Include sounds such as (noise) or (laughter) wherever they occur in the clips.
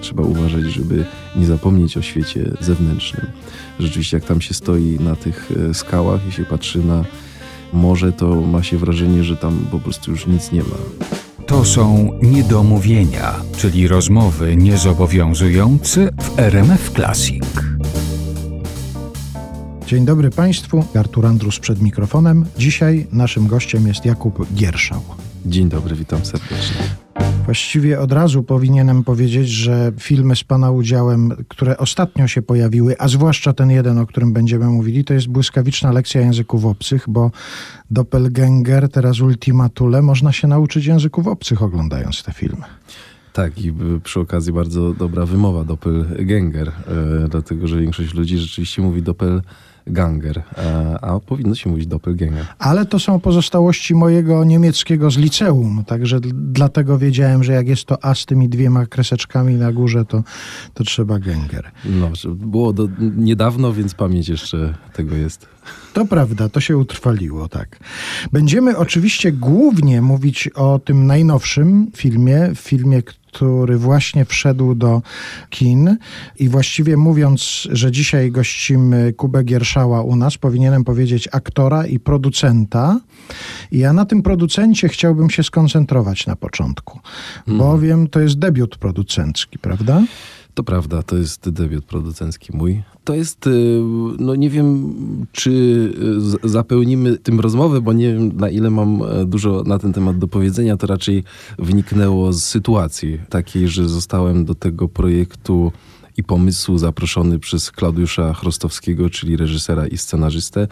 Trzeba uważać, żeby nie zapomnieć o świecie zewnętrznym. Rzeczywiście, jak tam się stoi na tych e, skałach i się patrzy na morze, to ma się wrażenie, że tam po prostu już nic nie ma. To są niedomówienia, czyli rozmowy niezobowiązujące w RMF Classic. Dzień dobry Państwu, Artur Andrus przed mikrofonem. Dzisiaj naszym gościem jest Jakub Gierszał. Dzień dobry, witam serdecznie. Właściwie od razu powinienem powiedzieć, że filmy z Pana udziałem, które ostatnio się pojawiły, a zwłaszcza ten jeden, o którym będziemy mówili, to jest błyskawiczna lekcja języków obcych, bo Doppelganger, teraz Ultima można się nauczyć języków obcych oglądając te filmy. Tak, i przy okazji bardzo dobra wymowa doppelganger, e, dlatego że większość ludzi rzeczywiście mówi doppelganger, e, a powinno się mówić doppelganger. Ale to są pozostałości mojego niemieckiego z liceum, także dlatego wiedziałem, że jak jest to A z tymi dwiema kreseczkami na górze, to, to trzeba Genger. No, było do, niedawno, więc pamięć jeszcze tego jest. To prawda, to się utrwaliło, tak. Będziemy oczywiście głównie mówić o tym najnowszym filmie, filmie, który właśnie wszedł do kin. I właściwie mówiąc, że dzisiaj gościmy Kubę Gierszała u nas, powinienem powiedzieć aktora i producenta. I ja na tym producencie chciałbym się skoncentrować na początku, bowiem to jest debiut producencki, prawda? To prawda, to jest debiut producencki mój. To jest, y, no nie wiem, czy y, zapełnimy tym rozmowę, bo nie wiem, na ile mam e, dużo na ten temat do powiedzenia. To raczej wyniknęło z sytuacji takiej, że zostałem do tego projektu i pomysłu zaproszony przez Klaudiusza Chrostowskiego, czyli reżysera i scenarzystę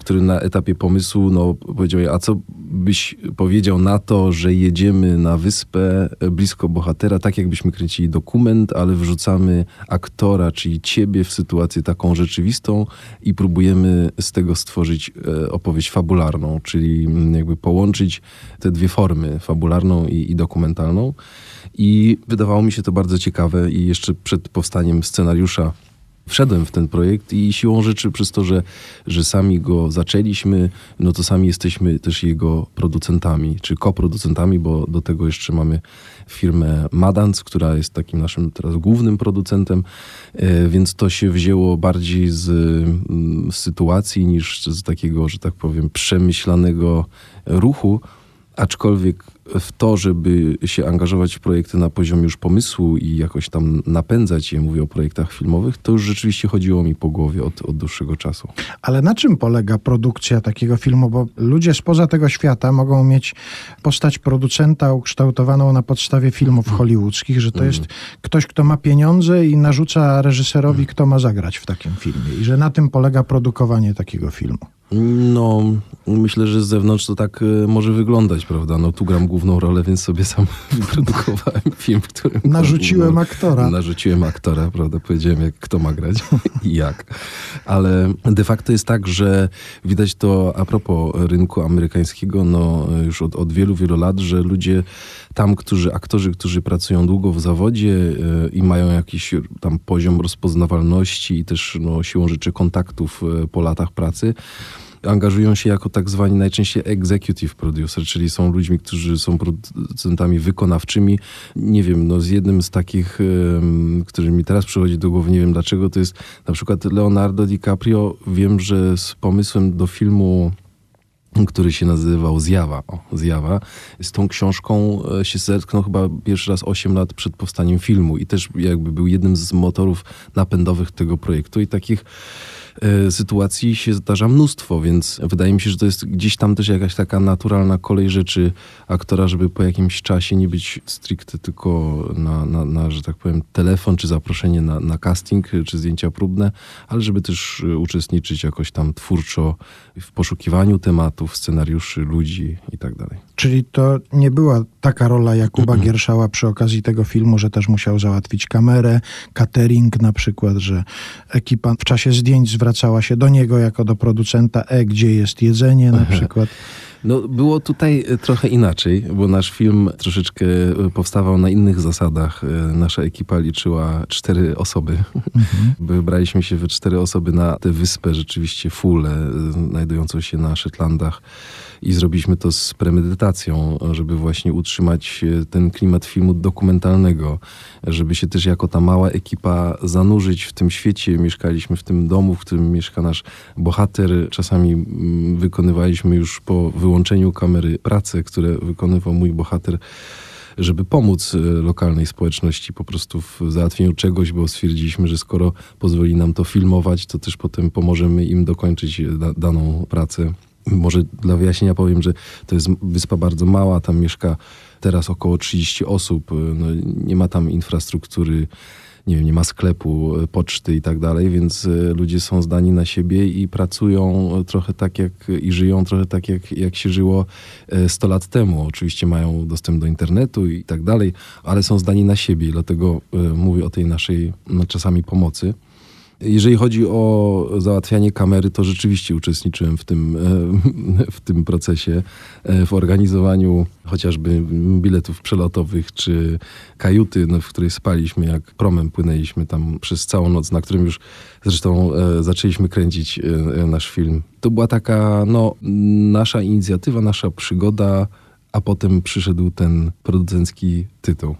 który na etapie pomysłu no, powiedział, a co byś powiedział na to, że jedziemy na wyspę blisko bohatera, tak jakbyśmy kręcili dokument, ale wrzucamy aktora, czyli ciebie w sytuację taką rzeczywistą i próbujemy z tego stworzyć e, opowieść fabularną, czyli mm, jakby połączyć te dwie formy, fabularną i, i dokumentalną. I wydawało mi się to bardzo ciekawe i jeszcze przed powstaniem scenariusza wszedłem w ten projekt i siłą rzeczy przez to, że, że sami go zaczęliśmy, no to sami jesteśmy też jego producentami, czy koproducentami, bo do tego jeszcze mamy firmę Madans, która jest takim naszym teraz głównym producentem, e, więc to się wzięło bardziej z, mm, z sytuacji niż z takiego, że tak powiem, przemyślanego ruchu, aczkolwiek w to, żeby się angażować w projekty na poziomie już pomysłu i jakoś tam napędzać je, mówię o projektach filmowych, to już rzeczywiście chodziło mi po głowie od, od dłuższego czasu. Ale na czym polega produkcja takiego filmu? Bo ludzie spoza tego świata mogą mieć postać producenta ukształtowaną na podstawie filmów hollywoodzkich, że to jest ktoś, kto ma pieniądze i narzuca reżyserowi, kto ma zagrać w takim filmie. I że na tym polega produkowanie takiego filmu. No, myślę, że z zewnątrz to tak e, może wyglądać, prawda? No tu gram główną rolę, więc sobie sam (laughs) wyprodukowałem film, w którym... Narzuciłem no, aktora. Narzuciłem aktora, prawda? Powiedziałem, jak, kto ma grać (laughs) i jak. Ale de facto jest tak, że widać to a propos rynku amerykańskiego, no już od, od wielu, wielu lat, że ludzie tam, którzy, aktorzy, którzy pracują długo w zawodzie e, i mają jakiś tam poziom rozpoznawalności i też no, siłą rzeczy kontaktów e, po latach pracy, angażują się jako tak zwani najczęściej executive producer, czyli są ludźmi, którzy są producentami wykonawczymi. Nie wiem, no z jednym z takich, em, który mi teraz przychodzi do głowy, nie wiem dlaczego, to jest na przykład Leonardo DiCaprio. Wiem, że z pomysłem do filmu który się nazywał Zjawa. O, Zjawa. Z tą książką e, się zetknął chyba pierwszy raz 8 lat przed powstaniem filmu i też jakby był jednym z motorów napędowych tego projektu i takich sytuacji się zdarza mnóstwo, więc wydaje mi się, że to jest gdzieś tam też jakaś taka naturalna kolej rzeczy aktora, żeby po jakimś czasie nie być stricte tylko na, na, na że tak powiem, telefon czy zaproszenie na, na casting czy zdjęcia próbne, ale żeby też e, uczestniczyć jakoś tam twórczo w poszukiwaniu tematów, scenariuszy, ludzi i tak dalej. Czyli to nie była taka rola Jakuba Gierszała przy okazji tego filmu, że też musiał załatwić kamerę, catering na przykład, że ekipa w czasie zdjęć zwracała się do niego jako do producenta, e, gdzie jest jedzenie na przykład. No, było tutaj e, trochę inaczej, bo nasz film troszeczkę e, powstawał na innych zasadach. E, Nasza ekipa liczyła cztery osoby. (laughs) Wybraliśmy się we cztery osoby na tę wyspę, rzeczywiście Fulę, e, znajdującą się na Szetlandach. I zrobiliśmy to z premedytacją, żeby właśnie utrzymać e, ten klimat filmu dokumentalnego, żeby się też jako ta mała ekipa zanurzyć w tym świecie. Mieszkaliśmy w tym domu, w którym mieszka nasz bohater. Czasami mm, wykonywaliśmy już po wyłączeniu kamery prace, które wykonywał mój bohater żeby pomóc e, lokalnej społeczności po prostu w załatwieniu czegoś, bo stwierdziliśmy, że skoro pozwoli nam to filmować, to też potem pomożemy im dokończyć da daną pracę. Może dla wyjaśnienia powiem, że to jest wyspa bardzo mała, tam mieszka teraz około 30 osób, no, nie ma tam infrastruktury nie wiem, nie ma sklepu, e, poczty i tak dalej, więc e, ludzie są zdani na siebie i pracują trochę tak jak i żyją trochę tak jak, jak się żyło 100 lat temu. Oczywiście mają dostęp do internetu i tak dalej, ale są zdani na siebie, dlatego mówię o tej naszej no, czasami pomocy. Jeżeli chodzi o załatwianie kamery, to rzeczywiście uczestniczyłem w tym, e, w tym procesie, e, w organizowaniu chociażby biletów przelotowych, czy kajuty, no, w której spaliśmy, jak promem płynęliśmy tam przez całą noc, na którym już zresztą e, zaczęliśmy kręcić nasz film. To była taka no, nasza inicjatywa, nasza przygoda, a potem przyszedł ten producencki tytuł.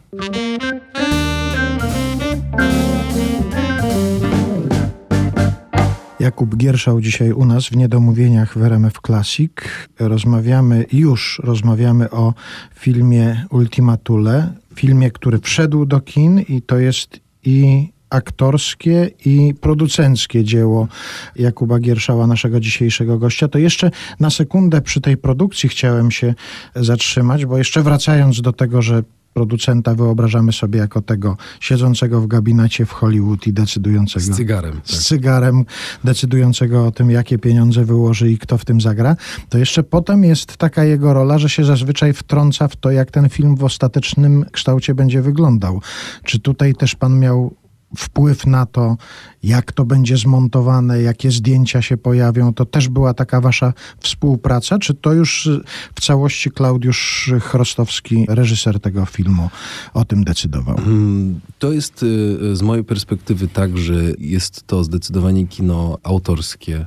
Jakub Gierszał dzisiaj u nas w Niedomówieniach w RMF Classic. Rozmawiamy, już rozmawiamy o filmie Ultima Thule, filmie, który wszedł do kin i to jest i aktorskie i producenckie dzieło Jakuba Gierszała, naszego dzisiejszego gościa. To jeszcze na sekundę przy tej produkcji chciałem się zatrzymać, bo jeszcze wracając do tego, że producenta wyobrażamy sobie jako tego siedzącego w gabinecie w Hollywood i decydującego. Z cygarem. Tak. Z cygarem, decydującego o tym, jakie pieniądze wyłoży i kto w tym zagra. To jeszcze potem jest taka jego rola, że się zazwyczaj wtrąca w to, jak ten film w ostatecznym kształcie będzie wyglądał. Czy tutaj też pan miał wpływ na to, jak to będzie zmontowane, jakie zdjęcia się pojawią, to też była taka wasza współpraca, czy to już w całości Klaudiusz Chrostowski, reżyser tego filmu, o tym decydował? Mm, to jest y, z mojej perspektywy tak, że jest to zdecydowanie kino autorskie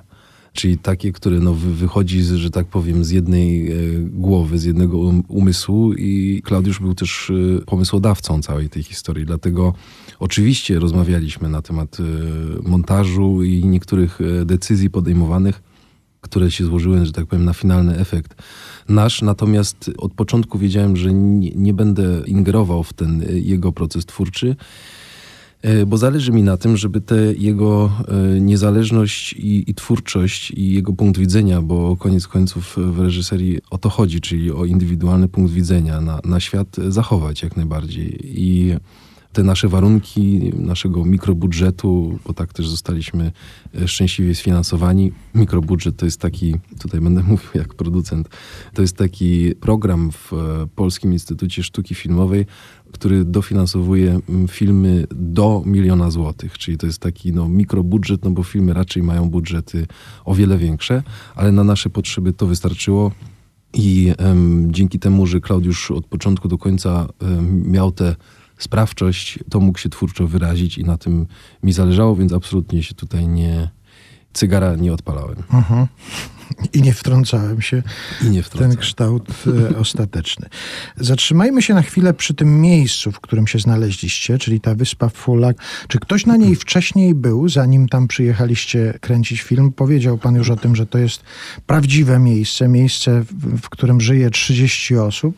czyli takie, które no, wychodzi, z, że tak powiem, z jednej e, głowy, z jednego um, umysłu i Klaudiusz był też e, pomysłodawcą całej tej historii, dlatego oczywiście rozmawialiśmy na temat e, montażu i niektórych decyzji podejmowanych, które się złożyły, że tak powiem, na finalny efekt nasz. Natomiast od początku wiedziałem, że nie, nie będę ingerował w ten jego proces twórczy bo zależy mi na tym, żeby te jego e, niezależność i, i, twórczość i jego punkt widzenia, bo koniec końców w reżyserii o to chodzi, czyli o indywidualny punkt widzenia na, na świat zachować jak najbardziej. I te nasze warunki naszego mikrobudżetu, bo tak też zostaliśmy e, szczęśliwie sfinansowani. Mikrobudżet to jest taki, tutaj będę (laughs) mówił jak producent, to jest taki program w Polskim Instytucie Sztuki Filmowej, który dofinansowuje filmy do miliona złotych, czyli to jest taki no, mikrobudżet, no bo filmy raczej mają budżety o wiele większe, ale na nasze potrzeby to wystarczyło. I dzięki temu, że Klaudiusz od początku do końca miał tę sprawczość, to mógł się twórczo wyrazić i na tym mi zależało, więc absolutnie się tutaj nie, cygara nie odpalałem. Mhm. I nie wtrącałem się nie w ten kształt e, ostateczny. Zatrzymajmy się na chwilę przy tym miejscu, w którym się znaleźliście, czyli ta wyspa Fulak. Czy ktoś na niej wcześniej był, zanim tam przyjechaliście kręcić film? Powiedział pan już o tym, że to jest prawdziwe miejsce, miejsce, w, którym żyje 30 osób.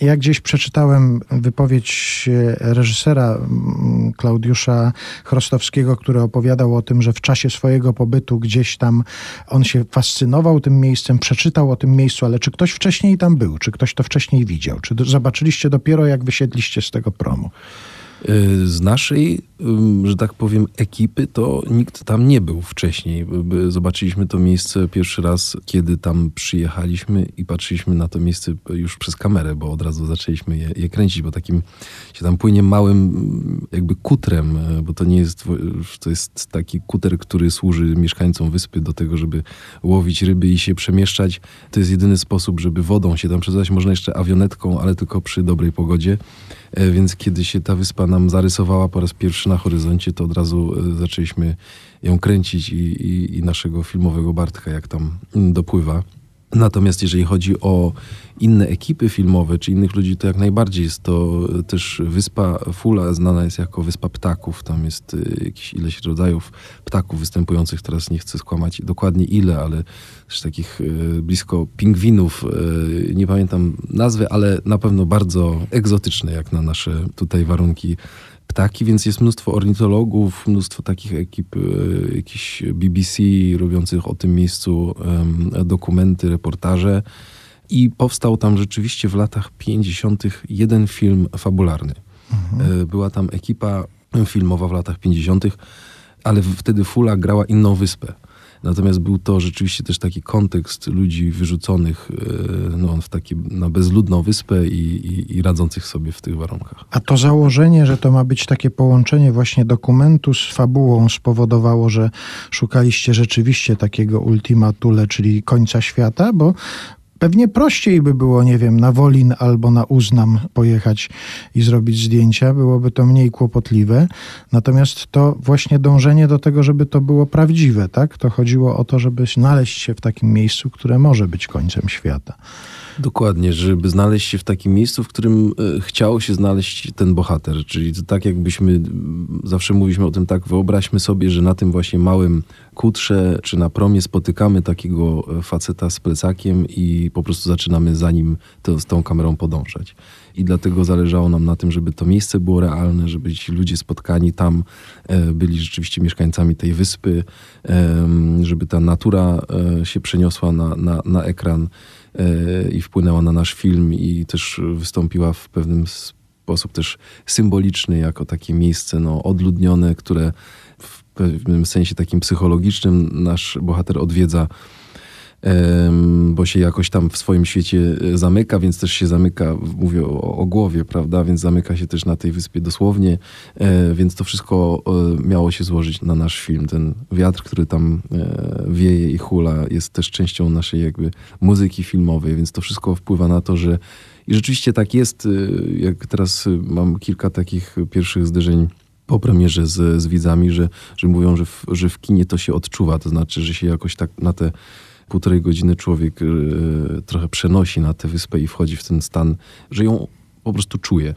Ja gdzieś przeczytałem wypowiedź reżysera mm, Klaudiusza Chrostowskiego, który opowiadał o tym, że w czasie swojego pobytu gdzieś tam on się fascynował tym miejscem, przeczytał o tym miejscu, ale czy ktoś wcześniej tam był? Czy ktoś to wcześniej widział? Czy zobaczyliście dopiero, jak wysiedliście z tego promu? Y, z naszej, że tak powiem, ekipy to nikt tam nie był wcześniej. Zobaczyliśmy to miejsce pierwszy raz, kiedy tam przyjechaliśmy i patrzyliśmy na to miejsce już przez kamerę, bo od razu zaczęliśmy je, je kręcić, bo takim się tam płynie małym jakby kutrem, e, bo to nie jest, to jest taki kuter, który służy mieszkańcom wyspy do tego, żeby łowić ryby i się przemieszczać. To jest jedyny sposób, żeby wodą się tam przedostać. Można jeszcze awionetką, ale tylko przy dobrej pogodzie. E, więc kiedy się ta wyspa nam zarysowała po raz pierwszy na horyzoncie, to od razu e, zaczęliśmy ją kręcić i, i, i naszego filmowego Bartka, jak tam mm, dopływa. Natomiast jeżeli chodzi o inne ekipy filmowe czy innych ludzi, to jak najbardziej jest to też wyspa Fula, znana jest jako wyspa ptaków. Tam jest y, jakieś ileś rodzajów ptaków występujących. Teraz nie chcę skłamać dokładnie ile, ale też takich y, blisko pingwinów. Nie pamiętam nazwy, ale na pewno bardzo egzotyczne jak na nasze tutaj warunki ptaki, więc jest mnóstwo ornitologów, mnóstwo takich ekip, e, jakichś BBC robiących o tym miejscu dokumenty, reportaże. I powstał tam rzeczywiście w latach 50. jeden film fabularny. E, Była tam ekipa filmowa w latach 50., ale wtedy Fula grała inną wyspę. Natomiast był to rzeczywiście też taki kontekst ludzi wyrzuconych e, no, w taki, na bezludną wyspę i, i, i radzących sobie w tych warunkach. A to założenie, że to ma być takie połączenie właśnie dokumentu z fabułą spowodowało, że szukaliście rzeczywiście takiego ultima thule, czyli końca świata, bo pewnie prościej by było, nie wiem, na Wolin albo na Uznam pojechać i zrobić zdjęcia, byłoby to mniej kłopotliwe. Natomiast to właśnie dążenie do tego, żeby to było prawdziwe, tak? To chodziło o to, żeby znaleźć się w takim miejscu, które może być końcem świata. Dokładnie, żeby znaleźć się w takim miejscu, w którym e, chciał się znaleźć ten bohater. Czyli to tak jakbyśmy, zawsze mówiliśmy o tym tak, wyobraźmy sobie, że na tym właśnie małym kutrze czy na promie spotykamy takiego e, faceta z plecakiem i po prostu zaczynamy za nim to, z tą kamerą podążać. I dlatego zależało nam na tym, żeby to miejsce było realne, żeby ci ludzie spotkani tam e, byli rzeczywiście mieszkańcami tej wyspy, żeby ta natura się przeniosła na, na, na ekran i wpłynęła na nasz film i też wystąpiła w pewnym sposób też symboliczny jako takie miejsce no, odludnione, które w pewnym sensie takim psychologicznym nasz bohater odwiedza, bo się jakoś tam w swoim świecie e, zamyka, więc też się zamyka, mówię o, o głowie, prawda, więc zamyka się też na tej wyspie dosłownie, e, więc to wszystko e, miało się złożyć na nasz film. Ten wiatr, który tam wieje i hula jest też częścią naszej jakby muzyki filmowej, więc to wszystko wpływa na to, że i rzeczywiście tak jest, jak teraz mam kilka takich pierwszych zderzeń po premierze z, z widzami, że, że mówią, że w, że w kinie to się odczuwa, to znaczy, że się jakoś tak na te półtorej godziny człowiek y, trochę przenosi na tę wyspę i wchodzi w ten stan, że ją po prostu czuje.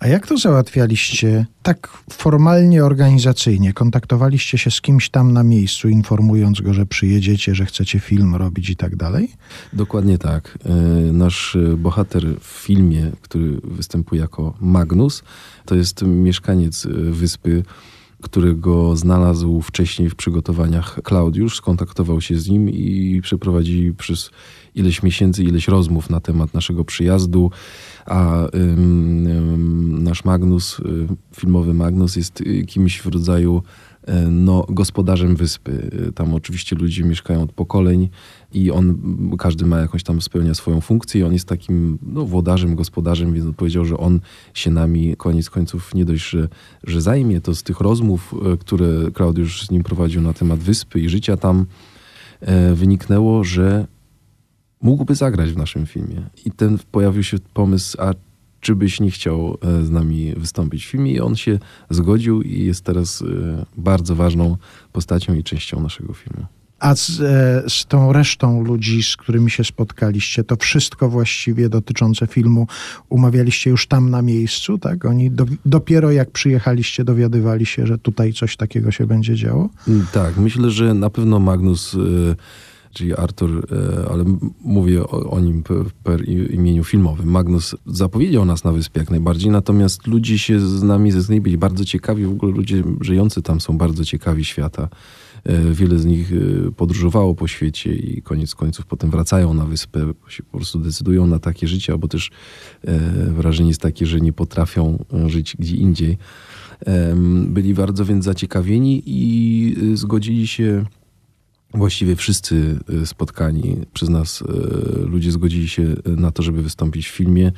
A jak to załatwialiście tak formalnie, organizacyjnie? Kontaktowaliście się z kimś tam na miejscu, informując go, że przyjedziecie, że chcecie film robić i tak dalej? Dokładnie tak. E, Nasz e, bohater w filmie, który występuje jako Magnus, to jest mieszkaniec e, wyspy, którego znalazł wcześniej w przygotowaniach Klaudiusz, skontaktował się z nim i przeprowadzili przez ileś miesięcy, ileś rozmów na temat naszego przyjazdu, a ym, ym, nasz Magnus, y, filmowy Magnus jest y, kimś w rodzaju no, gospodarzem wyspy. Y, Tam oczywiście ludzie mieszkają od pokoleń i on, każdy ma jakąś tam, spełnia swoją funkcję i on jest takim no, włodarzem, gospodarzem, więc powiedział, że on się nami koniec końców nie dość, że, że zajmie, to z tych rozmów, y, które Klaudiusz z nim prowadził na temat wyspy i życia tam, e, wyniknęło, że mógłby zagrać w naszym filmie. I ten pojawił się pomysł, a czy byś nie chciał e, z nami wystąpić w filmie? I on się zgodził i jest teraz e, bardzo ważną postacią i częścią naszego filmu. A z, e, z tą resztą ludzi, z którymi się spotkaliście, to wszystko właściwie dotyczące filmu umawialiście już tam na miejscu, tak? Oni do, dopiero jak przyjechaliście, dowiadywali się, że tutaj coś takiego się będzie działo? Mm, Tak, myślę, że na pewno Magnus, czyli Artur, e, ale mówię o, nim per, imieniu filmowym. Magnus zapowiedział nas na wyspie jak najbardziej, natomiast ludzie się z nami ze Znej byli bardzo ciekawi, w ogóle ludzie żyjący tam są bardzo ciekawi świata. E, Wiele z nich e, podróżowało po świecie i koniec końców potem wracają na wyspę, się po prostu decydują na takie życie, albo też wrażenie jest takie, że nie potrafią żyć gdzie indziej. Byli bardzo więc zaciekawieni i zgodzili się właściwie wszyscy y, spotkani przez nas y, ludzie zgodzili się y, na to, żeby wystąpić w filmie.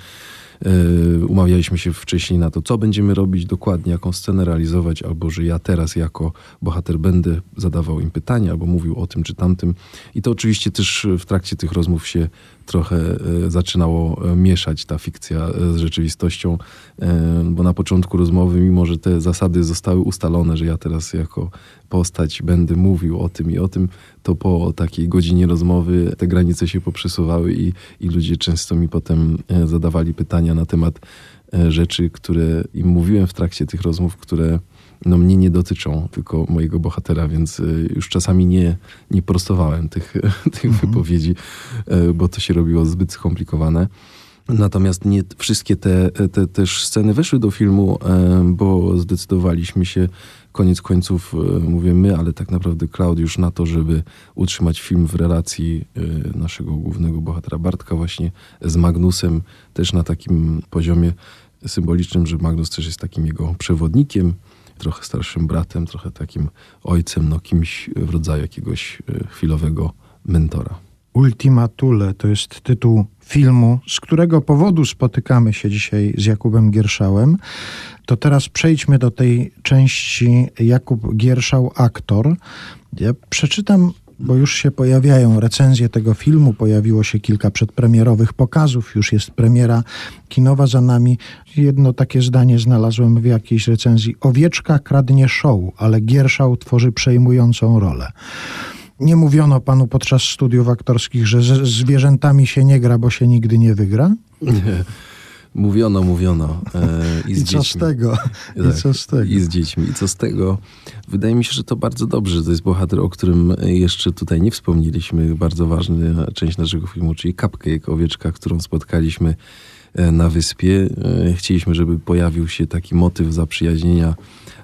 Umawialiśmy się wcześniej na to, co będziemy robić dokładnie, jaką scenę realizować, albo że ja teraz jako bohater będę zadawał im pytania, albo mówił o tym czy tamtym. I to oczywiście też w trakcie tych rozmów się trochę e, zaczynało mieszać ta fikcja e, z rzeczywistością, e, bo na początku rozmowy, mimo że te zasady zostały ustalone, że ja teraz jako postać będę mówił o tym i o tym, to po takiej godzinie rozmowy te granice się poprzesuwały i, i ludzie często mi potem zadawali pytania na temat rzeczy, które im mówiłem w trakcie tych rozmów, które no, mnie nie dotyczą, tylko mojego bohatera, więc e, już czasami nie, nie prostowałem tych, (laughs) tych wypowiedzi, e, bo to się robiło zbyt skomplikowane. Natomiast nie wszystkie te, te też sceny weszły do filmu, e, bo zdecydowaliśmy się koniec końców, mówię my, ale tak naprawdę Klaudiusz na to, żeby utrzymać film w relacji naszego głównego bohatera Bartka właśnie z Magnusem, też na takim poziomie symbolicznym, że Magnus też jest takim jego przewodnikiem, trochę starszym bratem, trochę takim ojcem, no kimś w rodzaju jakiegoś e, chwilowego mentora. Ultima Thule to jest tytuł filmu, z którego powodu spotykamy się dzisiaj z Jakubem Gierszałem. To teraz przejdźmy do tej części Jakub Gierszał, aktor. Ja przeczytam, bo już się pojawiają recenzje tego filmu, pojawiło się kilka przedpremierowych pokazów, już jest premiera kinowa za nami. Jedno takie zdanie znalazłem w jakiejś recenzji. Owieczka kradnie show, ale Gierszał tworzy przejmującą rolę. Nie mówiono panu podczas studiów aktorskich, że z zwierzętami się nie gra, bo się nigdy nie wygra? (laughs) Mówiono, mówiono. E, I, z I co z tego? I Tak, co z tego? I z dziećmi. I co z tego? Wydaje mi się, że to bardzo dobrze. To jest bohater, o którym jeszcze tutaj nie wspomnieliśmy. Bardzo ważna część naszego filmu, czyli Cupcake, owieczka, którą spotkaliśmy e, na wyspie. E, Chcieliśmy, żeby pojawił się taki motyw zaprzyjaźnienia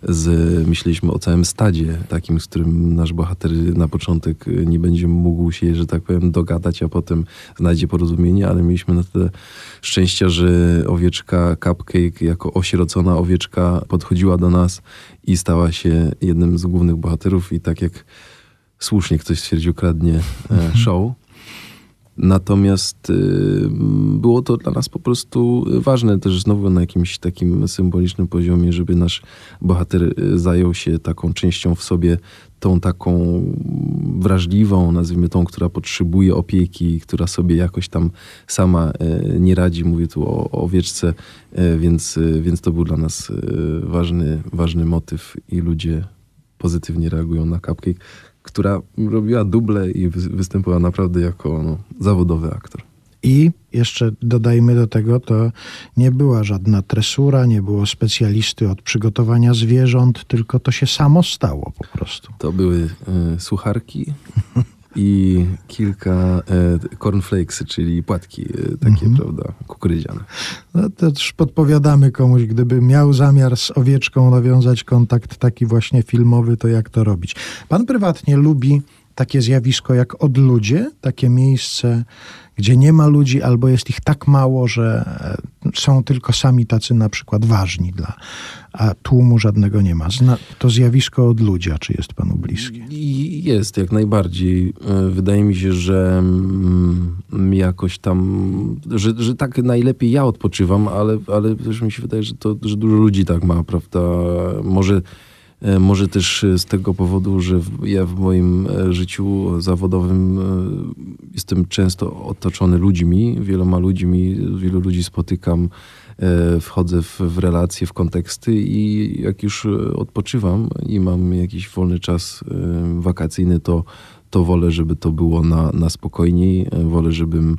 z, myśleliśmy o całym stadzie, takim, z którym nasz bohater na początek nie będzie mógł się, że tak powiem, dogadać, a potem znajdzie porozumienie, ale mieliśmy na tyle szczęścia, że owieczka Cupcake, jako osierocona owieczka, podchodziła do nas i stała się jednym z głównych bohaterów i tak jak słusznie ktoś stwierdził, kradnie e, (laughs) show. Natomiast y, było to dla nas po prostu ważne też znowu na jakimś takim symbolicznym poziomie, żeby nasz bohater y, zajął się taką częścią w sobie, tą taką wrażliwą, nazwijmy tą, która potrzebuje opieki, która sobie jakoś tam sama y, nie radzi. Mówię tu o, o owieczce, y, więc, więc to był dla nas ważny, ważny motyw i ludzie pozytywnie reagują na Cupcake, która robiła duble i wy- występowała naprawdę jako no, zawodowy aktor. I jeszcze dodajmy do tego, to nie była żadna tresura, nie było specjalisty od przygotowania zwierząt, tylko to się samo stało po prostu. To były e, sucharki (laughs) i kilka e, cornflakesy, czyli płatki e, takie, prawda, kukurydziane. No to też podpowiadamy komuś, gdyby miał zamiar z owieczką nawiązać kontakt taki właśnie filmowy, to jak to robić. Pan prywatnie lubi takie zjawisko jak odludzie, takie miejsce, gdzie nie ma ludzi albo jest ich tak mało, że e, są tylko sami tacy na przykład ważni dla, a tłumu żadnego nie ma. Zna, to zjawisko odludzia, czy jest panu bliskie? Jest jak najbardziej. E, Wydaje mi się, że mm, jakoś tam, że, że tak najlepiej ja odpoczywam, ale, ale też mi się wydaje, że, to, że dużo ludzi tak ma, prawda? Może, może też z tego powodu, że ja w moim e, życiu zawodowym e, jestem często otoczony ludźmi, wieloma ludźmi, wielu ludzi spotykam, e, wchodzę w, w relacje, w konteksty i jak już e, odpoczywam i mam jakiś wolny czas e, wakacyjny, to, to wolę, żeby to było na, na spokojniej. E, Wolę, żebym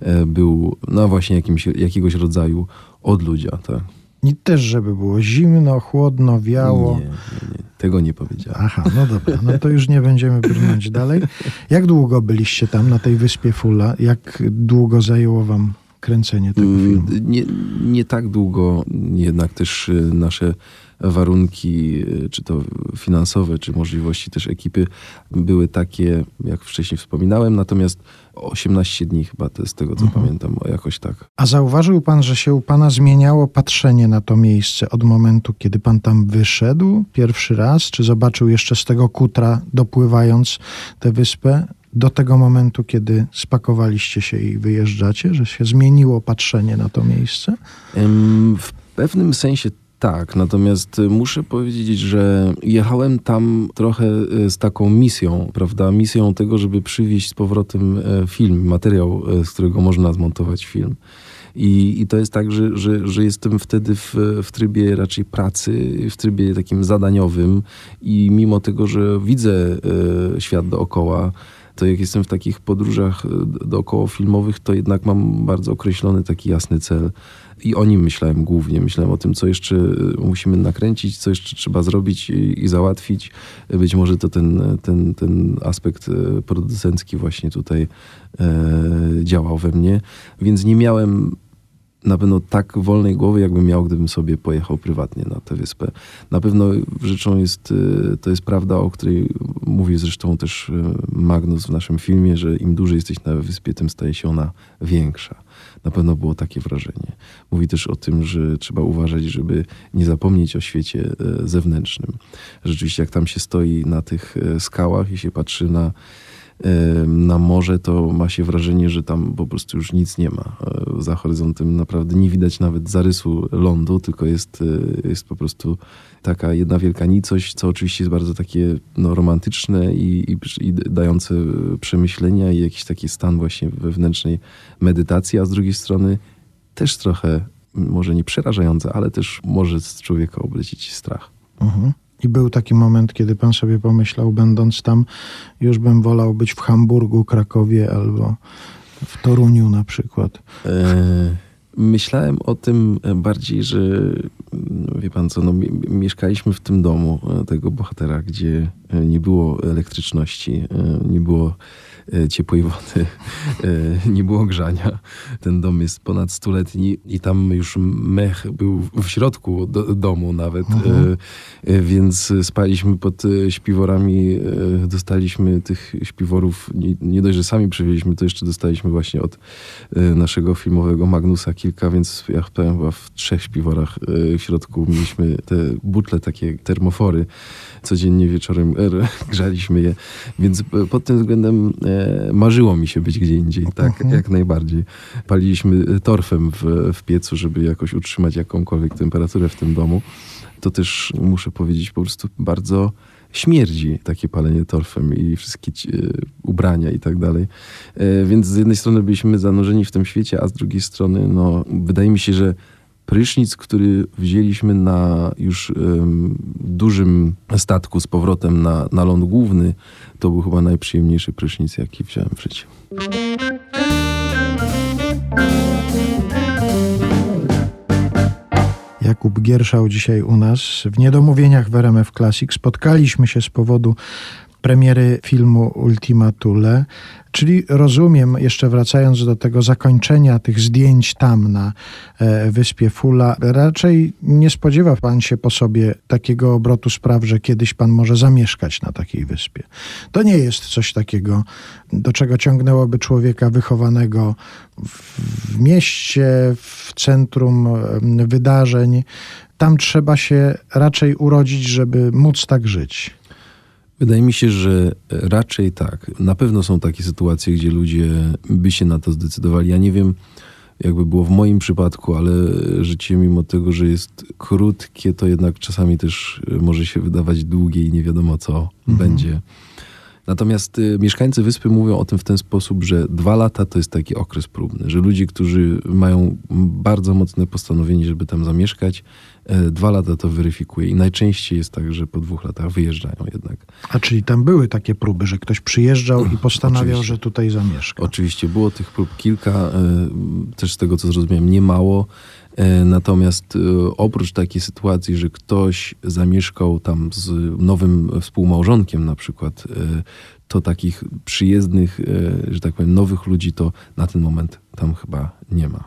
e, był no właśnie jakimś, jakiegoś rodzaju odludzia. Tak? I też, żeby było zimno, chłodno, wiało. Nie, nie, nie, tego nie powiedziałem. Aha, no dobra, no to już nie będziemy brnąć dalej. Jak długo byliście tam na tej wyspie Fula? Jak długo zajęło wam kręcenie tego filmu? Mm, Nie, nie tak długo, jednak też y, nasze warunki, y, czy to finansowe, czy możliwości też ekipy były takie, jak wcześniej wspominałem, natomiast 18 dni chyba to z tego co pamiętam, o jakoś tak. A zauważył pan, że się u pana zmieniało patrzenie na to miejsce od momentu, kiedy pan tam wyszedł pierwszy raz? Czy zobaczył jeszcze z tego kutra, dopływając tę wyspę, do tego momentu, kiedy spakowaliście się i wyjeżdżacie? Że się zmieniło patrzenie na to miejsce? W pewnym sensie tak, natomiast y, muszę powiedzieć, że jechałem tam trochę y, z taką misją, prawda? Misją tego, żeby przywieźć z powrotem e, film, materiał, e, z którego można zmontować film. I, i to jest tak, że, że, że jestem wtedy w, w trybie raczej pracy, w trybie takim zadaniowym i mimo tego, że widzę e, świat dookoła, to jak jestem w takich podróżach e, dookoła filmowych, to jednak mam bardzo określony taki jasny cel. I o nim myślałem głównie. Myślałem o tym, co jeszcze e, musimy nakręcić, co jeszcze trzeba zrobić i, i załatwić. Być może to ten, ten, ten aspekt e, producencki właśnie tutaj e, działał we mnie. Więc nie miałem na pewno tak wolnej głowy, jakbym miał, gdybym sobie pojechał prywatnie na tę wyspę. Na pewno rzeczą jest, y, to jest prawda, o której mówi zresztą też y, Magnus w naszym filmie, że im dłużej jesteś na wyspie, tym staje się ona większa. Na pewno było takie wrażenie. Mówi też o tym, że trzeba uważać, żeby nie zapomnieć o świecie y, zewnętrznym. Rzeczywiście, jak tam się stoi na tych skałach i się patrzy na na morze, to ma się wrażenie, że tam po prostu już nic nie ma. E, za horyzontem naprawdę nie widać nawet zarysu lądu, tylko jest, e, jest po prostu taka jedna wielka nicość, co oczywiście jest bardzo takie no, romantyczne i, i, i dające przemyślenia i jakiś taki stan właśnie wewnętrznej medytacji, a z drugiej strony też trochę, może nie przerażające, ale też może z człowieka oblecić strach. Mhm. I był taki moment, kiedy pan sobie pomyślał, będąc tam, już bym wolał być w Hamburgu, Krakowie albo w Toruniu na przykład. E, myślałem o tym bardziej, że no wie pan co, no, mieszkaliśmy w tym domu e, tego bohatera, gdzie nie było elektryczności, e, nie było ciepłej wody, e, nie było grzania. Ten dom jest ponad stuletni i tam już mech był w środku do, domu nawet, mhm. E, więc spaliśmy pod śpiworami, dostaliśmy tych śpiworów, nie, nie dość, że sami przywieźliśmy, to jeszcze dostaliśmy właśnie od naszego filmowego Magnusa kilka, więc ja powiem chyba w trzech śpiworach w środku mieliśmy te butle, takie termofory. Codziennie wieczorem grzaliśmy je, więc pod tym względem marzyło mi się być gdzie indziej, tak, uh-huh. jak najbardziej. Paliliśmy torfem w, w piecu, żeby jakoś utrzymać jakąkolwiek temperaturę w tym domu. To też muszę powiedzieć po prostu bardzo śmierdzi takie palenie torfem i wszystkie ci, e, ubrania i tak dalej. E, więc z jednej strony byliśmy zanurzeni w tym świecie, a z drugiej strony, no, wydaje mi się, że prysznic, który wzięliśmy na już um, dużym statku z powrotem na, na ląd główny, to był chyba najprzyjemniejszy prysznic, jaki wziąłem w życiu. Jakub Gierszał dzisiaj u nas w Niedomówieniach w RMF Classic. Spotkaliśmy się z powodu premiery filmu Ultima Thule. Czyli rozumiem, jeszcze wracając do tego zakończenia tych zdjęć tam na e, wyspie Fula, raczej nie spodziewa pan się po sobie takiego obrotu spraw, że kiedyś pan może zamieszkać na takiej wyspie. To nie jest coś takiego, do czego ciągnęłoby człowieka wychowanego w mieście, w centrum wydarzeń. Tam trzeba się raczej urodzić, żeby móc tak żyć. Wydaje mi się, że raczej tak. Na pewno są takie sytuacje, gdzie ludzie by się na to zdecydowali. Ja nie wiem, jakby było w moim przypadku, ale życie, mimo tego, że jest krótkie, to jednak czasami też może się wydawać długie i nie wiadomo, co mhm. będzie. Natomiast y, mieszkańcy wyspy mówią o tym w ten sposób, że dwa lata to jest taki okres próbny, że ludzie, którzy mają bardzo mocne postanowienie, żeby tam zamieszkać, dwa lata to weryfikuje i najczęściej jest tak, że po dwóch latach wyjeżdżają jednak. A czyli tam były takie próby, że ktoś przyjeżdżał i postanawiał, Oczywiście. że tutaj zamieszka? Oczywiście, było tych prób kilka, e, też z tego co zrozumiałem, nie mało. E, natomiast e, oprócz takiej sytuacji, że ktoś zamieszkał tam z nowym współmałżonkiem na przykład, e, to takich przyjezdnych, że tak powiem, nowych ludzi to na ten moment tam chyba nie ma.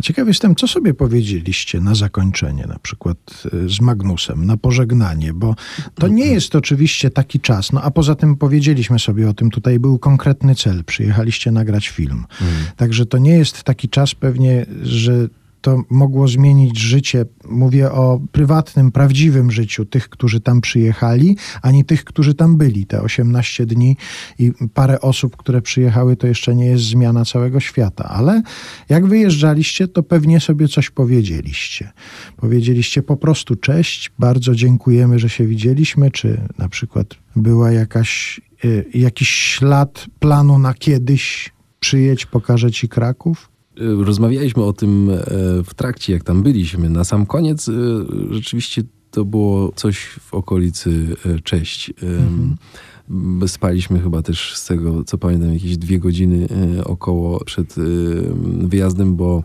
A ciekaw jestem, co sobie powiedzieliście na zakończenie, na przykład z Magnusem, na pożegnanie, bo to nie jest oczywiście taki czas. No a poza tym powiedzieliśmy sobie o tym, tutaj był konkretny cel. Przyjechaliście nagrać film. Mm. Także to nie jest taki czas pewnie, że to mogło zmienić życie. Mówię o prywatnym, prawdziwym życiu tych, którzy tam przyjechali, a nie tych, którzy tam byli. Te 18 dni i parę osób, które przyjechały, to jeszcze nie jest zmiana całego świata. Ale jak wyjeżdżaliście, to pewnie sobie coś powiedzieliście. Powiedzieliście po prostu cześć, bardzo dziękujemy, że się widzieliśmy, czy na przykład była jakaś, y, jakiś ślad planu na kiedyś przyjedź, pokażę ci Kraków? Rozmawialiśmy o tym w trakcie, jak tam byliśmy. Na sam koniec rzeczywiście to było coś w okolicy Cześć. Mhm. Spaliśmy chyba też z tego, co pamiętam, jakieś dwie godziny około przed wyjazdem, bo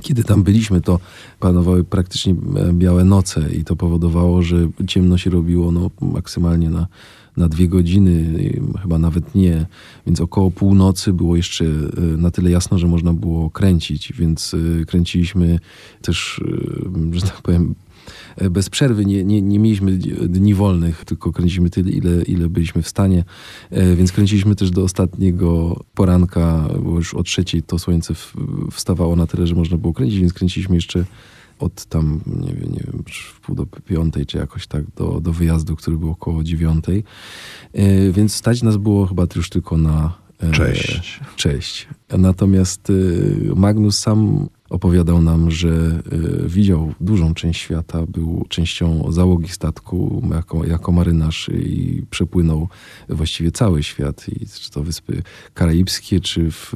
kiedy tam byliśmy, to panowały praktycznie e, białe noce i to powodowało, że ciemno się robiło no, maksymalnie na, na dwie godziny, chyba nawet nie. Więc około północy było jeszcze e, na tyle jasno, że można było kręcić, więc e, kręciliśmy też, że tak powiem, E, bez przerwy. Nie, nie, nie mieliśmy dni wolnych, tylko kręciliśmy tyle, ile, ile byliśmy w stanie. E, więc kręciliśmy też do ostatniego poranka, bo już o trzeciej to słońce wstawało na tyle, że można było kręcić, więc kręciliśmy jeszcze od tam, nie wiem, nie wiem, w pół do piątej, czy jakoś tak, do, do wyjazdu, który był około dziewiątej. E, więc stać nas było chyba już tylko na Cześć. Cześć. Natomiast Magnus sam opowiadał nam, że y, widział dużą część świata, był częścią załogi statku jako, jako marynarz i przepłynął właściwie cały świat. I czy to Wyspy Karaibskie, czy w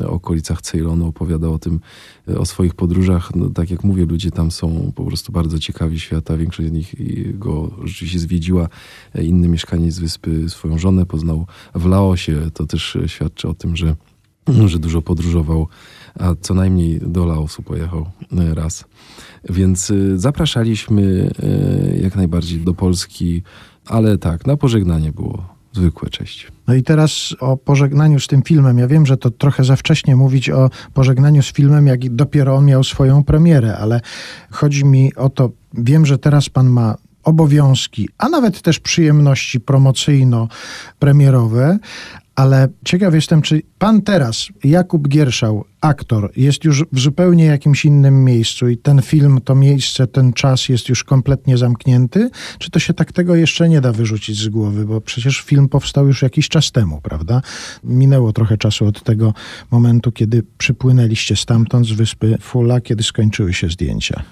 y, okolicach Ceylonu opowiadał o tym, y, o swoich podróżach. No, tak jak mówię, ludzie tam są po prostu bardzo ciekawi świata. Większość z nich go rzeczywiście zwiedziła. Inny mieszkaniec wyspy swoją żonę poznał w Laosie. To też świadczy o tym, że, (clears throat) że dużo podróżował a co najmniej do Laosu pojechał e, raz. Więc e, zapraszaliśmy e, jak najbardziej do Polski, ale tak, na pożegnanie było zwykłe cześć. No i teraz o pożegnaniu z tym filmem. Ja wiem, że to trochę za wcześnie mówić o pożegnaniu z filmem, jak dopiero on miał swoją premierę, ale chodzi mi o to, wiem, że teraz pan ma obowiązki, a nawet też przyjemności promocyjno-premierowe, ale ciekaw jestem, czy pan teraz, Jakub Gierszał, aktor, jest już w zupełnie jakimś innym miejscu i ten film, to miejsce, ten czas jest już kompletnie zamknięty? Czy to się tak tego jeszcze nie da wyrzucić z głowy? Bo przecież film powstał już jakiś czas temu, prawda? Minęło trochę czasu od tego momentu, kiedy przypłynęliście stamtąd z wyspy Fula, kiedy skończyły się zdjęcia.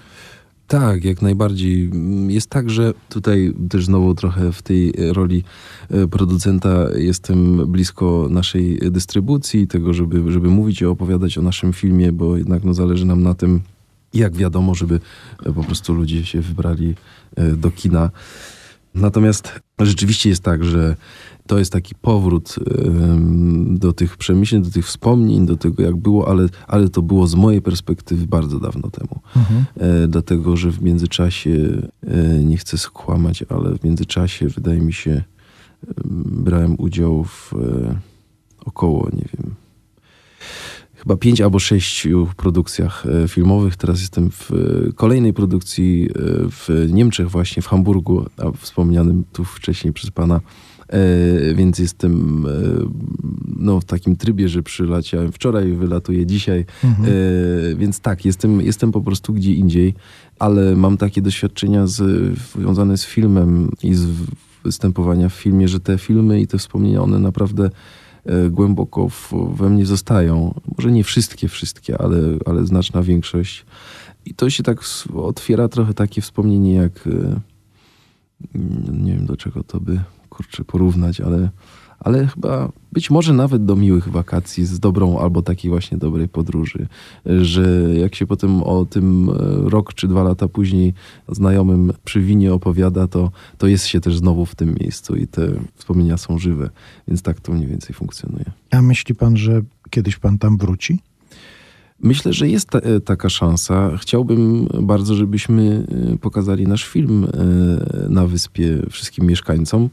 Tak, jak najbardziej. Jest tak, że tutaj też znowu trochę w tej roli e, producenta jestem blisko naszej dystrybucji, tego, żeby, żeby mówić i opowiadać o naszym filmie, bo jednak no, zależy nam na tym, jak wiadomo, żeby e, po prostu ludzie się wybrali e, do kina. Natomiast rzeczywiście jest tak, że to jest taki powrót do tych przemyśleń, do tych wspomnień, do tego jak było, ale, ale to było z mojej perspektywy bardzo dawno temu. Mhm. E, dlatego, że w międzyczasie, e, nie chcę skłamać, ale w międzyczasie wydaje mi się, brałem udział w e, około, nie wiem, chyba pięć albo sześć produkcjach filmowych. Teraz jestem w kolejnej produkcji w Niemczech, właśnie w Hamburgu, a wspomnianym tu wcześniej przez pana E, więc jestem e, no, w takim trybie, że przyleciałem wczoraj, wylatuję dzisiaj. Mhm. E, więc tak, jestem, jestem po prostu gdzie indziej, ale mam takie doświadczenia z, związane z filmem i z występowania w filmie, że te filmy i te wspomnienia, one naprawdę głęboko w, we mnie zostają. Może nie wszystkie, wszystkie, ale, ale znaczna większość. I to się tak otwiera trochę takie wspomnienie jak nie wiem do czego to by kurczę, porównać, ale, ale chyba być może nawet do miłych wakacji z dobrą albo takiej właśnie dobrej podróży, że jak się potem o tym e, rok czy dwa lata później znajomym przy winie opowiada, to, to jest się też znowu w tym miejscu i te wspomnienia są żywe, więc tak to mniej więcej funkcjonuje. A myśli pan, że kiedyś pan tam wróci? Myślę, że jest ta, e, taka szansa. Chciałbym bardzo, żebyśmy e, pokazali nasz film e, na wyspie wszystkim mieszkańcom,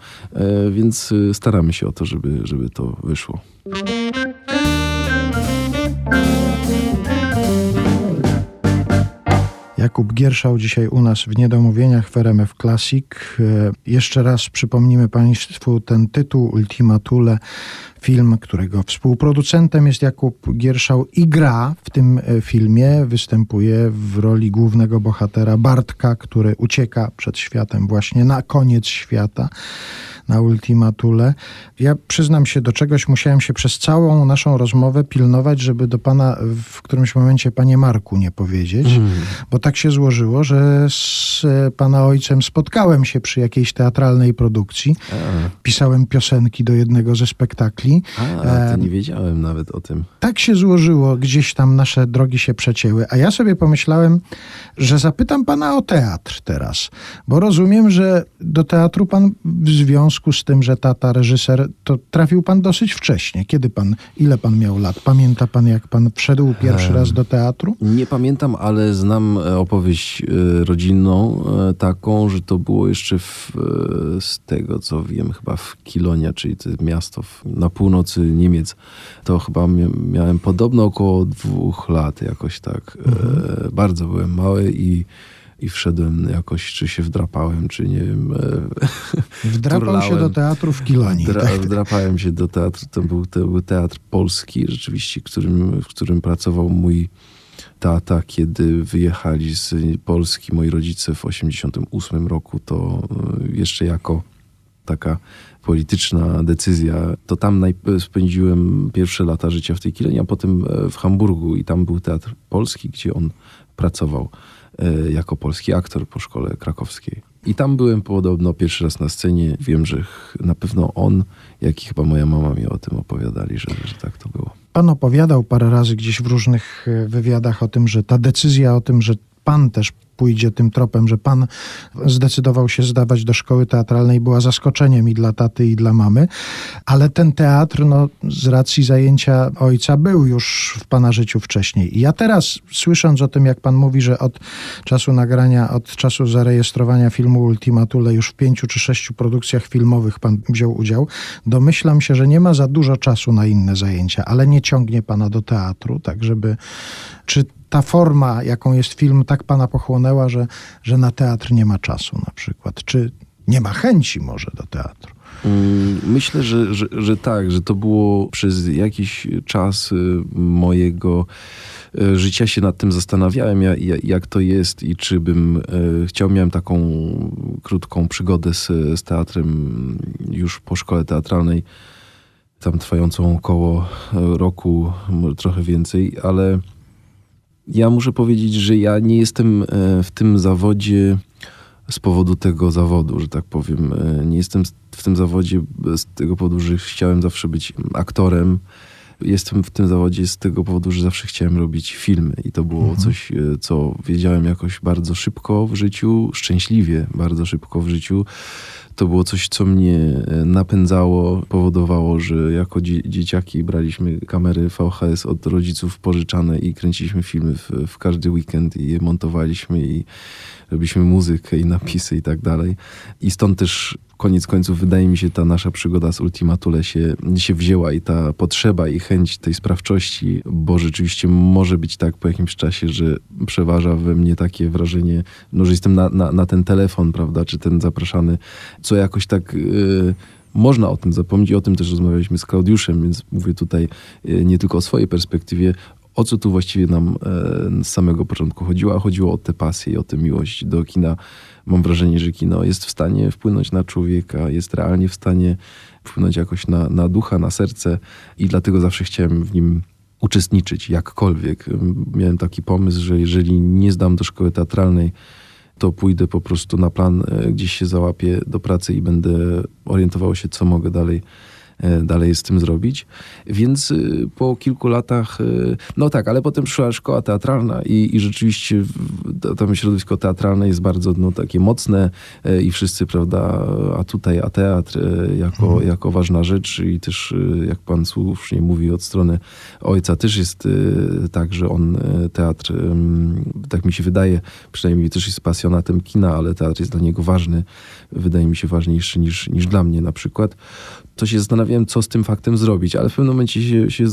więc staramy się o to, żeby, żeby to wyszło. Jakub Gierszał dzisiaj u nas w Niedomówieniach w RMF Classic. Jeszcze raz przypomnimy Państwu ten tytuł Ultima Thule film, którego współproducentem jest Jakub Gierszał i gra w tym e, filmie. Występuje w roli głównego bohatera Bartka, który ucieka przed światem właśnie na koniec świata. Na Ultimatule. Ja przyznam się do czegoś, musiałem się przez całą naszą rozmowę pilnować, żeby do pana w którymś momencie panie Marku nie powiedzieć, Mm. bo tak się złożyło, że z e, pana ojcem spotkałem się przy jakiejś teatralnej produkcji. A, Pisałem piosenki do jednego ze spektakli. a to Em, nie wiedziałem nawet o tym. tak się złożyło, gdzieś tam nasze drogi się przecięły, a ja sobie pomyślałem, że zapytam pana o teatr teraz, bo rozumiem, że do teatru pan w związku z tym, że tata reżyser, to trafił pan dosyć wcześnie. Kiedy pan, ile pan miał lat? Pamięta pan, jak pan wszedł pierwszy raz do teatru? Nie pamiętam, ale znam e, opowieść e, rodzinną e, taką, że to było jeszcze w, z tego, co wiem, chyba w Kilonia, czyli to miasto na północy Niemiec. To chyba mia- miałem podobno około dwóch lat jakoś tak. E, bardzo byłem mały i, i wszedłem jakoś, czy się wdrapałem, czy nie wiem. E, (laughs) Wdrapał się do teatru w Kilonii. Dra, tak? wdrapałem się do teatru. To był, to był teatr polski, rzeczywiście, którym, w którym pracował mój tata, kiedy wyjechali z Polski moi rodzice w 88 roku, to e, jeszcze jako taka polityczna decyzja, to tam spędziłem pierwsze lata życia w tej Kilenie, a potem e, w Hamburgu i tam był teatr polski, gdzie on pracował jako polski aktor po szkole krakowskiej. I tam byłem podobno pierwszy raz na scenie. Wiem, że na pewno on, jak i chyba moja mama mi o tym opowiadali, że, że tak to było. Pan opowiadał parę razy gdzieś w różnych e, wywiadach o tym, że ta decyzja o tym, że pan też pójdzie tym tropem, że pan zdecydował się zdawać do szkoły teatralnej, była zaskoczeniem i dla taty, i dla mamy. Ale ten teatr, no, z racji zajęcia ojca, był już w pana życiu wcześniej. I ja teraz, słysząc o tym, jak pan mówi, że od czasu nagrania, od czasu zarejestrowania filmu Ultimatule już w pięciu czy sześciu produkcjach filmowych pan wziął udział, domyślam się, że nie ma za dużo czasu na inne zajęcia, ale nie ciągnie pana do teatru, tak żeby... Czy ta forma, jaką jest film, tak pana pochłonęła, że, że na teatr nie ma czasu na przykład? Czy nie ma chęci może do teatru? Mm, Myślę, że, że, że tak, że to było przez jakiś czas y, mojego y, życia się nad tym zastanawiałem, ja- ja- jak to jest i czy bym y, chciał. Miałem taką krótką przygodę z, z teatrem już po szkole teatralnej, tam trwającą około roku, trochę więcej, ale ja muszę powiedzieć, że ja nie jestem e, w tym zawodzie z powodu tego zawodu, że tak powiem. E, Nie jestem w tym zawodzie z tego powodu, że chciałem zawsze być aktorem. Jestem w tym zawodzie z tego powodu, że zawsze chciałem robić filmy i to było coś, e, co wiedziałem jakoś bardzo szybko w życiu, szczęśliwie bardzo szybko w życiu. To było coś, co mnie e, napędzało, powodowało, że jako dzie- dzieciaki braliśmy kamery VHS od rodziców pożyczane i kręciliśmy filmy w, w każdy weekend i je montowaliśmy i robiliśmy muzykę i napisy i tak dalej. I stąd też koniec końców wydaje mi się ta nasza przygoda z Ultimatule się, się wzięła i ta potrzeba i chęć tej sprawczości, bo rzeczywiście może być tak po jakimś czasie, że przeważa we mnie takie wrażenie, no, że jestem na, na, na ten telefon, prawda, czy ten zapraszany, co jakoś tak... Yy, można o tym zapomnieć i o tym też rozmawialiśmy z Klaudiuszem, więc mówię tutaj yy, nie tylko o swojej perspektywie, o co tu właściwie nam e, z samego początku chodziło, a chodziło o tę pasję i o tę miłość do kina. Mam wrażenie, że kino jest w stanie wpłynąć na człowieka, jest realnie w stanie wpłynąć jakoś na, na ducha, na serce i dlatego zawsze chciałem w nim uczestniczyć jakkolwiek. Miałem taki pomysł, że jeżeli nie zdam do szkoły teatralnej, to pójdę po prostu na plan, e, gdzieś się załapię do pracy i będę orientował się, co mogę dalej dalej z tym zrobić. Więc y, po kilku latach, y, no tak, ale potem przyszła szkoła teatralna i, i rzeczywiście tam środowisko teatralne jest bardzo no, takie mocne e, i wszyscy, prawda, a tutaj, a teatr e, jako, jako ważna rzecz i też, jak pan słusznie mówi, od strony ojca też jest tak, że on teatr, tak mi się wydaje, przynajmniej też jest pasjonatem kina, ale teatr jest dla niego ważny, wydaje mi się ważniejszy niż, niż dla mnie na przykład. To się co z tym faktem zrobić, ale w pewnym momencie się, się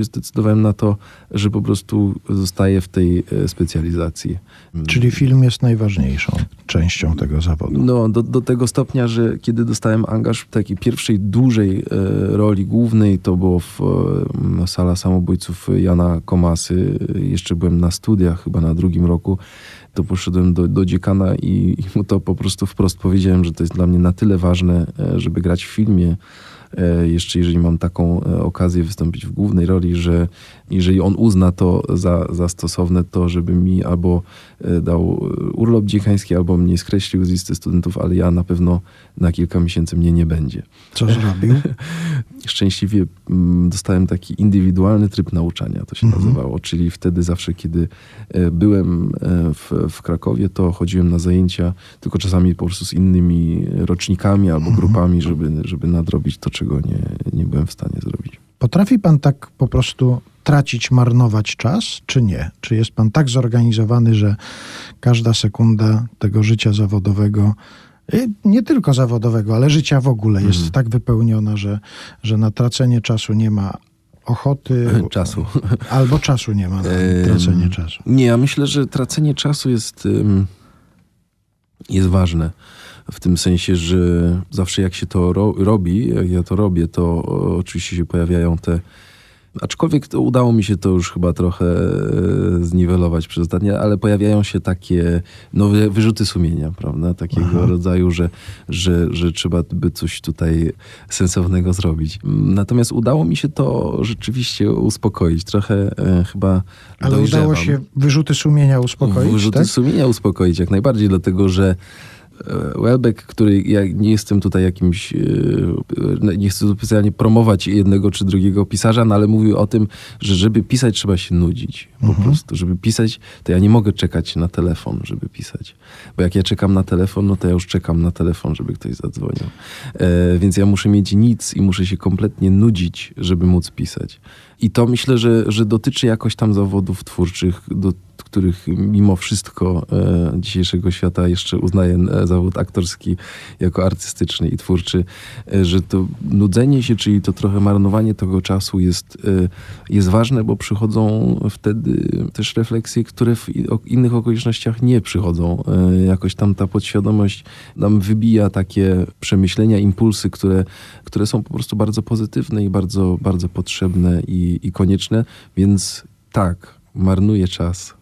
zdecydowałem na to, że po prostu zostaję w tej e, specjalizacji. Czyli film jest najważniejszą częścią tego zawodu. No, do, do tego stopnia, że kiedy dostałem angaż w takiej pierwszej dużej e, roli głównej, to było w e, Sala Samobójców Jana Komasy. Jeszcze byłem na studiach, chyba na drugim roku. To poszedłem do, do dziekana i, i mu to po prostu wprost powiedziałem, że to jest dla mnie na tyle ważne, żeby grać w filmie, jeszcze jeżeli mam taką e, okazję wystąpić w głównej roli, że jeżeli on uzna to za, za stosowne, to żeby mi albo e, dał e, urlop dziekański, albo mnie skreślił z listy studentów, ale ja na pewno na kilka miesięcy mnie nie będzie. Co zrobił? (laughs) Szczęśliwie mm, dostałem taki indywidualny tryb nauczania, to się nazywało, czyli wtedy zawsze, kiedy e, byłem w, w Krakowie, to chodziłem na zajęcia, tylko czasami po prostu z innymi rocznikami albo grupami, żeby, żeby nadrobić to, czego nie, nie byłem w stanie zrobić. Potrafi pan tak po prostu tracić, marnować czas, czy nie? Czy jest pan tak zorganizowany, że każda sekunda tego życia zawodowego, y, nie tylko zawodowego, ale życia w ogóle jest tak wypełniona, że, że na tracenie czasu nie ma ochoty. Czasu. (laughs) Albo czasu nie ma na tracenie czasu. Nie, ja myślę, że tracenie czasu jest, jest ważne. W tym sensie, że zawsze jak się to ro robi, jak ja to robię, to oczywiście się pojawiają te. Aczkolwiek to udało mi się to już chyba trochę e, zniwelować przez ostatnie, ale pojawiają się takie nowe wyrzuty sumienia, prawda? Takiego Aha. rodzaju, że, że, że trzeba by coś tutaj sensownego zrobić. Natomiast udało mi się to rzeczywiście uspokoić. Trochę e, chyba Ale dojrzewam. udało się wyrzuty sumienia uspokoić, Wyrzuty tak? sumienia uspokoić jak najbardziej, dlatego że Welbeck, który ja nie jestem tutaj jakimś, e, e, nie chcę specjalnie promować jednego czy drugiego pisarza, no ale mówił o tym, że żeby pisać trzeba się nudzić. Po Mhm. prostu, żeby pisać, to ja nie mogę czekać na telefon, żeby pisać. Bo jak ja czekam na telefon, no to ja już czekam na telefon, żeby ktoś zadzwonił. E, więc ja muszę mieć nic i muszę się kompletnie nudzić, żeby móc pisać. I to myślę, że, że dotyczy jakoś tam zawodów twórczych, do których mimo wszystko e, dzisiejszego świata jeszcze uznaje e, zawód aktorski jako artystyczny i twórczy, e, że to nudzenie się, czyli to trochę marnowanie tego czasu jest, jest ważne, bo przychodzą wtedy też refleksje, które w innych okolicznościach nie przychodzą. Jakoś tam ta podświadomość nam wybija takie przemyślenia, impulsy, które, które są po prostu bardzo pozytywne i bardzo, bardzo potrzebne i, i konieczne, więc tak, marnuje czas.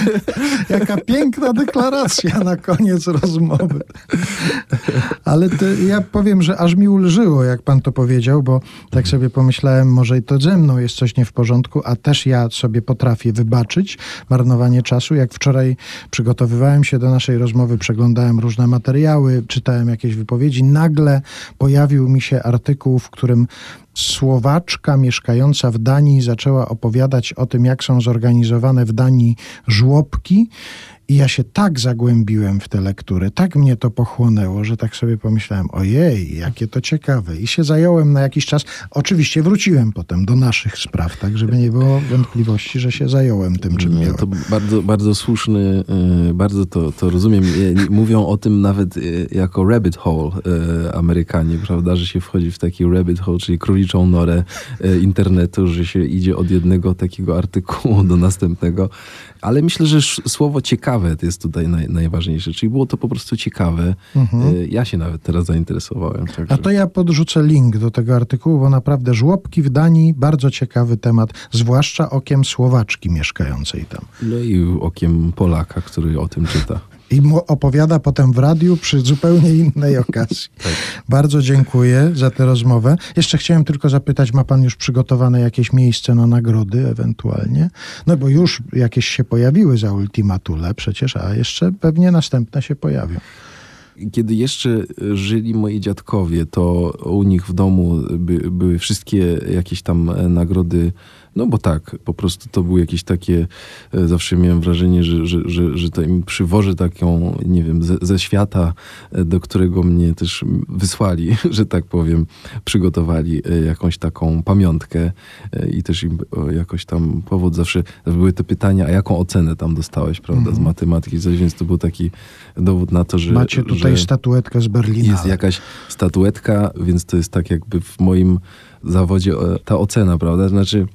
(laughs) Jaka piękna deklaracja na koniec rozmowy. Ale to ja powiem, że aż mi ulżyło, jak pan to powiedział, bo tak sobie pomyślałem, może i to ze mną jest coś nie w porządku, a też ja sobie potrafię wybaczyć marnowanie czasu. Jak wczoraj przygotowywałem się do naszej rozmowy, przeglądałem różne materiały, czytałem jakieś wypowiedzi, nagle pojawił mi się artykuł, w którym Słowaczka mieszkająca w Danii zaczęła opowiadać o tym, jak są zorganizowane w Danii żłobki. I ja się tak zagłębiłem w tę lekturę, tak mnie to pochłonęło, że tak sobie pomyślałem, ojej, jakie to ciekawe. I się zająłem na jakiś czas. Oczywiście wróciłem potem do naszych spraw, tak, żeby nie było wątpliwości, że się zająłem tym, czym miałem. To bardzo, bardzo słuszny, e, bardzo to, to rozumiem. Mówią o tym nawet e, jako rabbit hole e, Amerykanie, prawda, że się wchodzi w taki rabbit hole, czyli króliczą norę internetu, że się idzie od jednego takiego artykułu do następnego. Ale myślę, że słowo ciekawe to jest tutaj naj, najważniejsze, czyli było to po prostu ciekawe. E, Ja się nawet teraz zainteresowałem. A Także. to ja podrzucę link do tego artykułu, bo naprawdę żłobki w Danii, bardzo ciekawy temat, zwłaszcza okiem Słowaczki mieszkającej tam. No i okiem Polaka, który o tym czyta. I mu opowiada potem w radiu przy zupełnie innej okazji. (laughs) Bardzo dziękuję za tę rozmowę. Jeszcze chciałem tylko zapytać, ma pan już przygotowane jakieś miejsce na nagrody ewentualnie? No bo już jakieś się pojawiły za Ultimatule przecież, a jeszcze pewnie następne się pojawią. Kiedy jeszcze żyli moi dziadkowie, to u nich w domu by, były wszystkie jakieś tam nagrody. No bo tak, po prostu to były jakieś takie, e, zawsze miałem wrażenie, że, że, że, że to im przywoży taką, nie wiem, ze, ze świata, e, do którego mnie też wysłali, (laughs) że tak powiem, przygotowali e, jakąś taką pamiątkę i też im jakoś tam powód zawsze, były te pytania, a jaką ocenę tam dostałeś, prawda, z matematyki, coś, więc to był taki dowód na to, że... Macie tutaj statuetkę z Berlina. jest jakaś statuetka, więc to jest tak jakby w moim zawodzie ta ocena, prawda? Znaczy,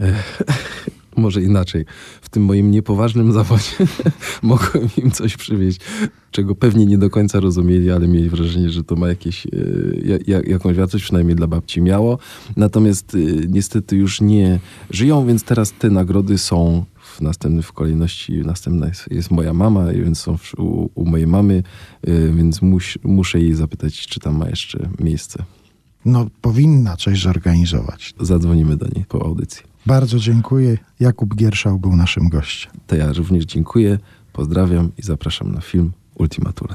(laughs) Może inaczej. W tym moim niepoważnym zawodzie (laughs) mogłem im coś przywieźć, czego pewnie nie do końca rozumieli, ale mieli wrażenie, że to ma jakieś, e, ja, ja, jakąś wartość, przynajmniej dla babci miało. Natomiast e, niestety już nie żyją, więc teraz te nagrody są w następnej w kolejności. Następna jest, jest moja mama, więc są u, u mojej mamy, e, więc muszę jej zapytać, czy tam ma jeszcze miejsce. No, powinna coś zorganizować. Zadzwonimy do niej po audycji. Bardzo dziękuję. Jakub Gierszał był naszym gościem. To ja również dziękuję, pozdrawiam i zapraszam na film Ultimatura.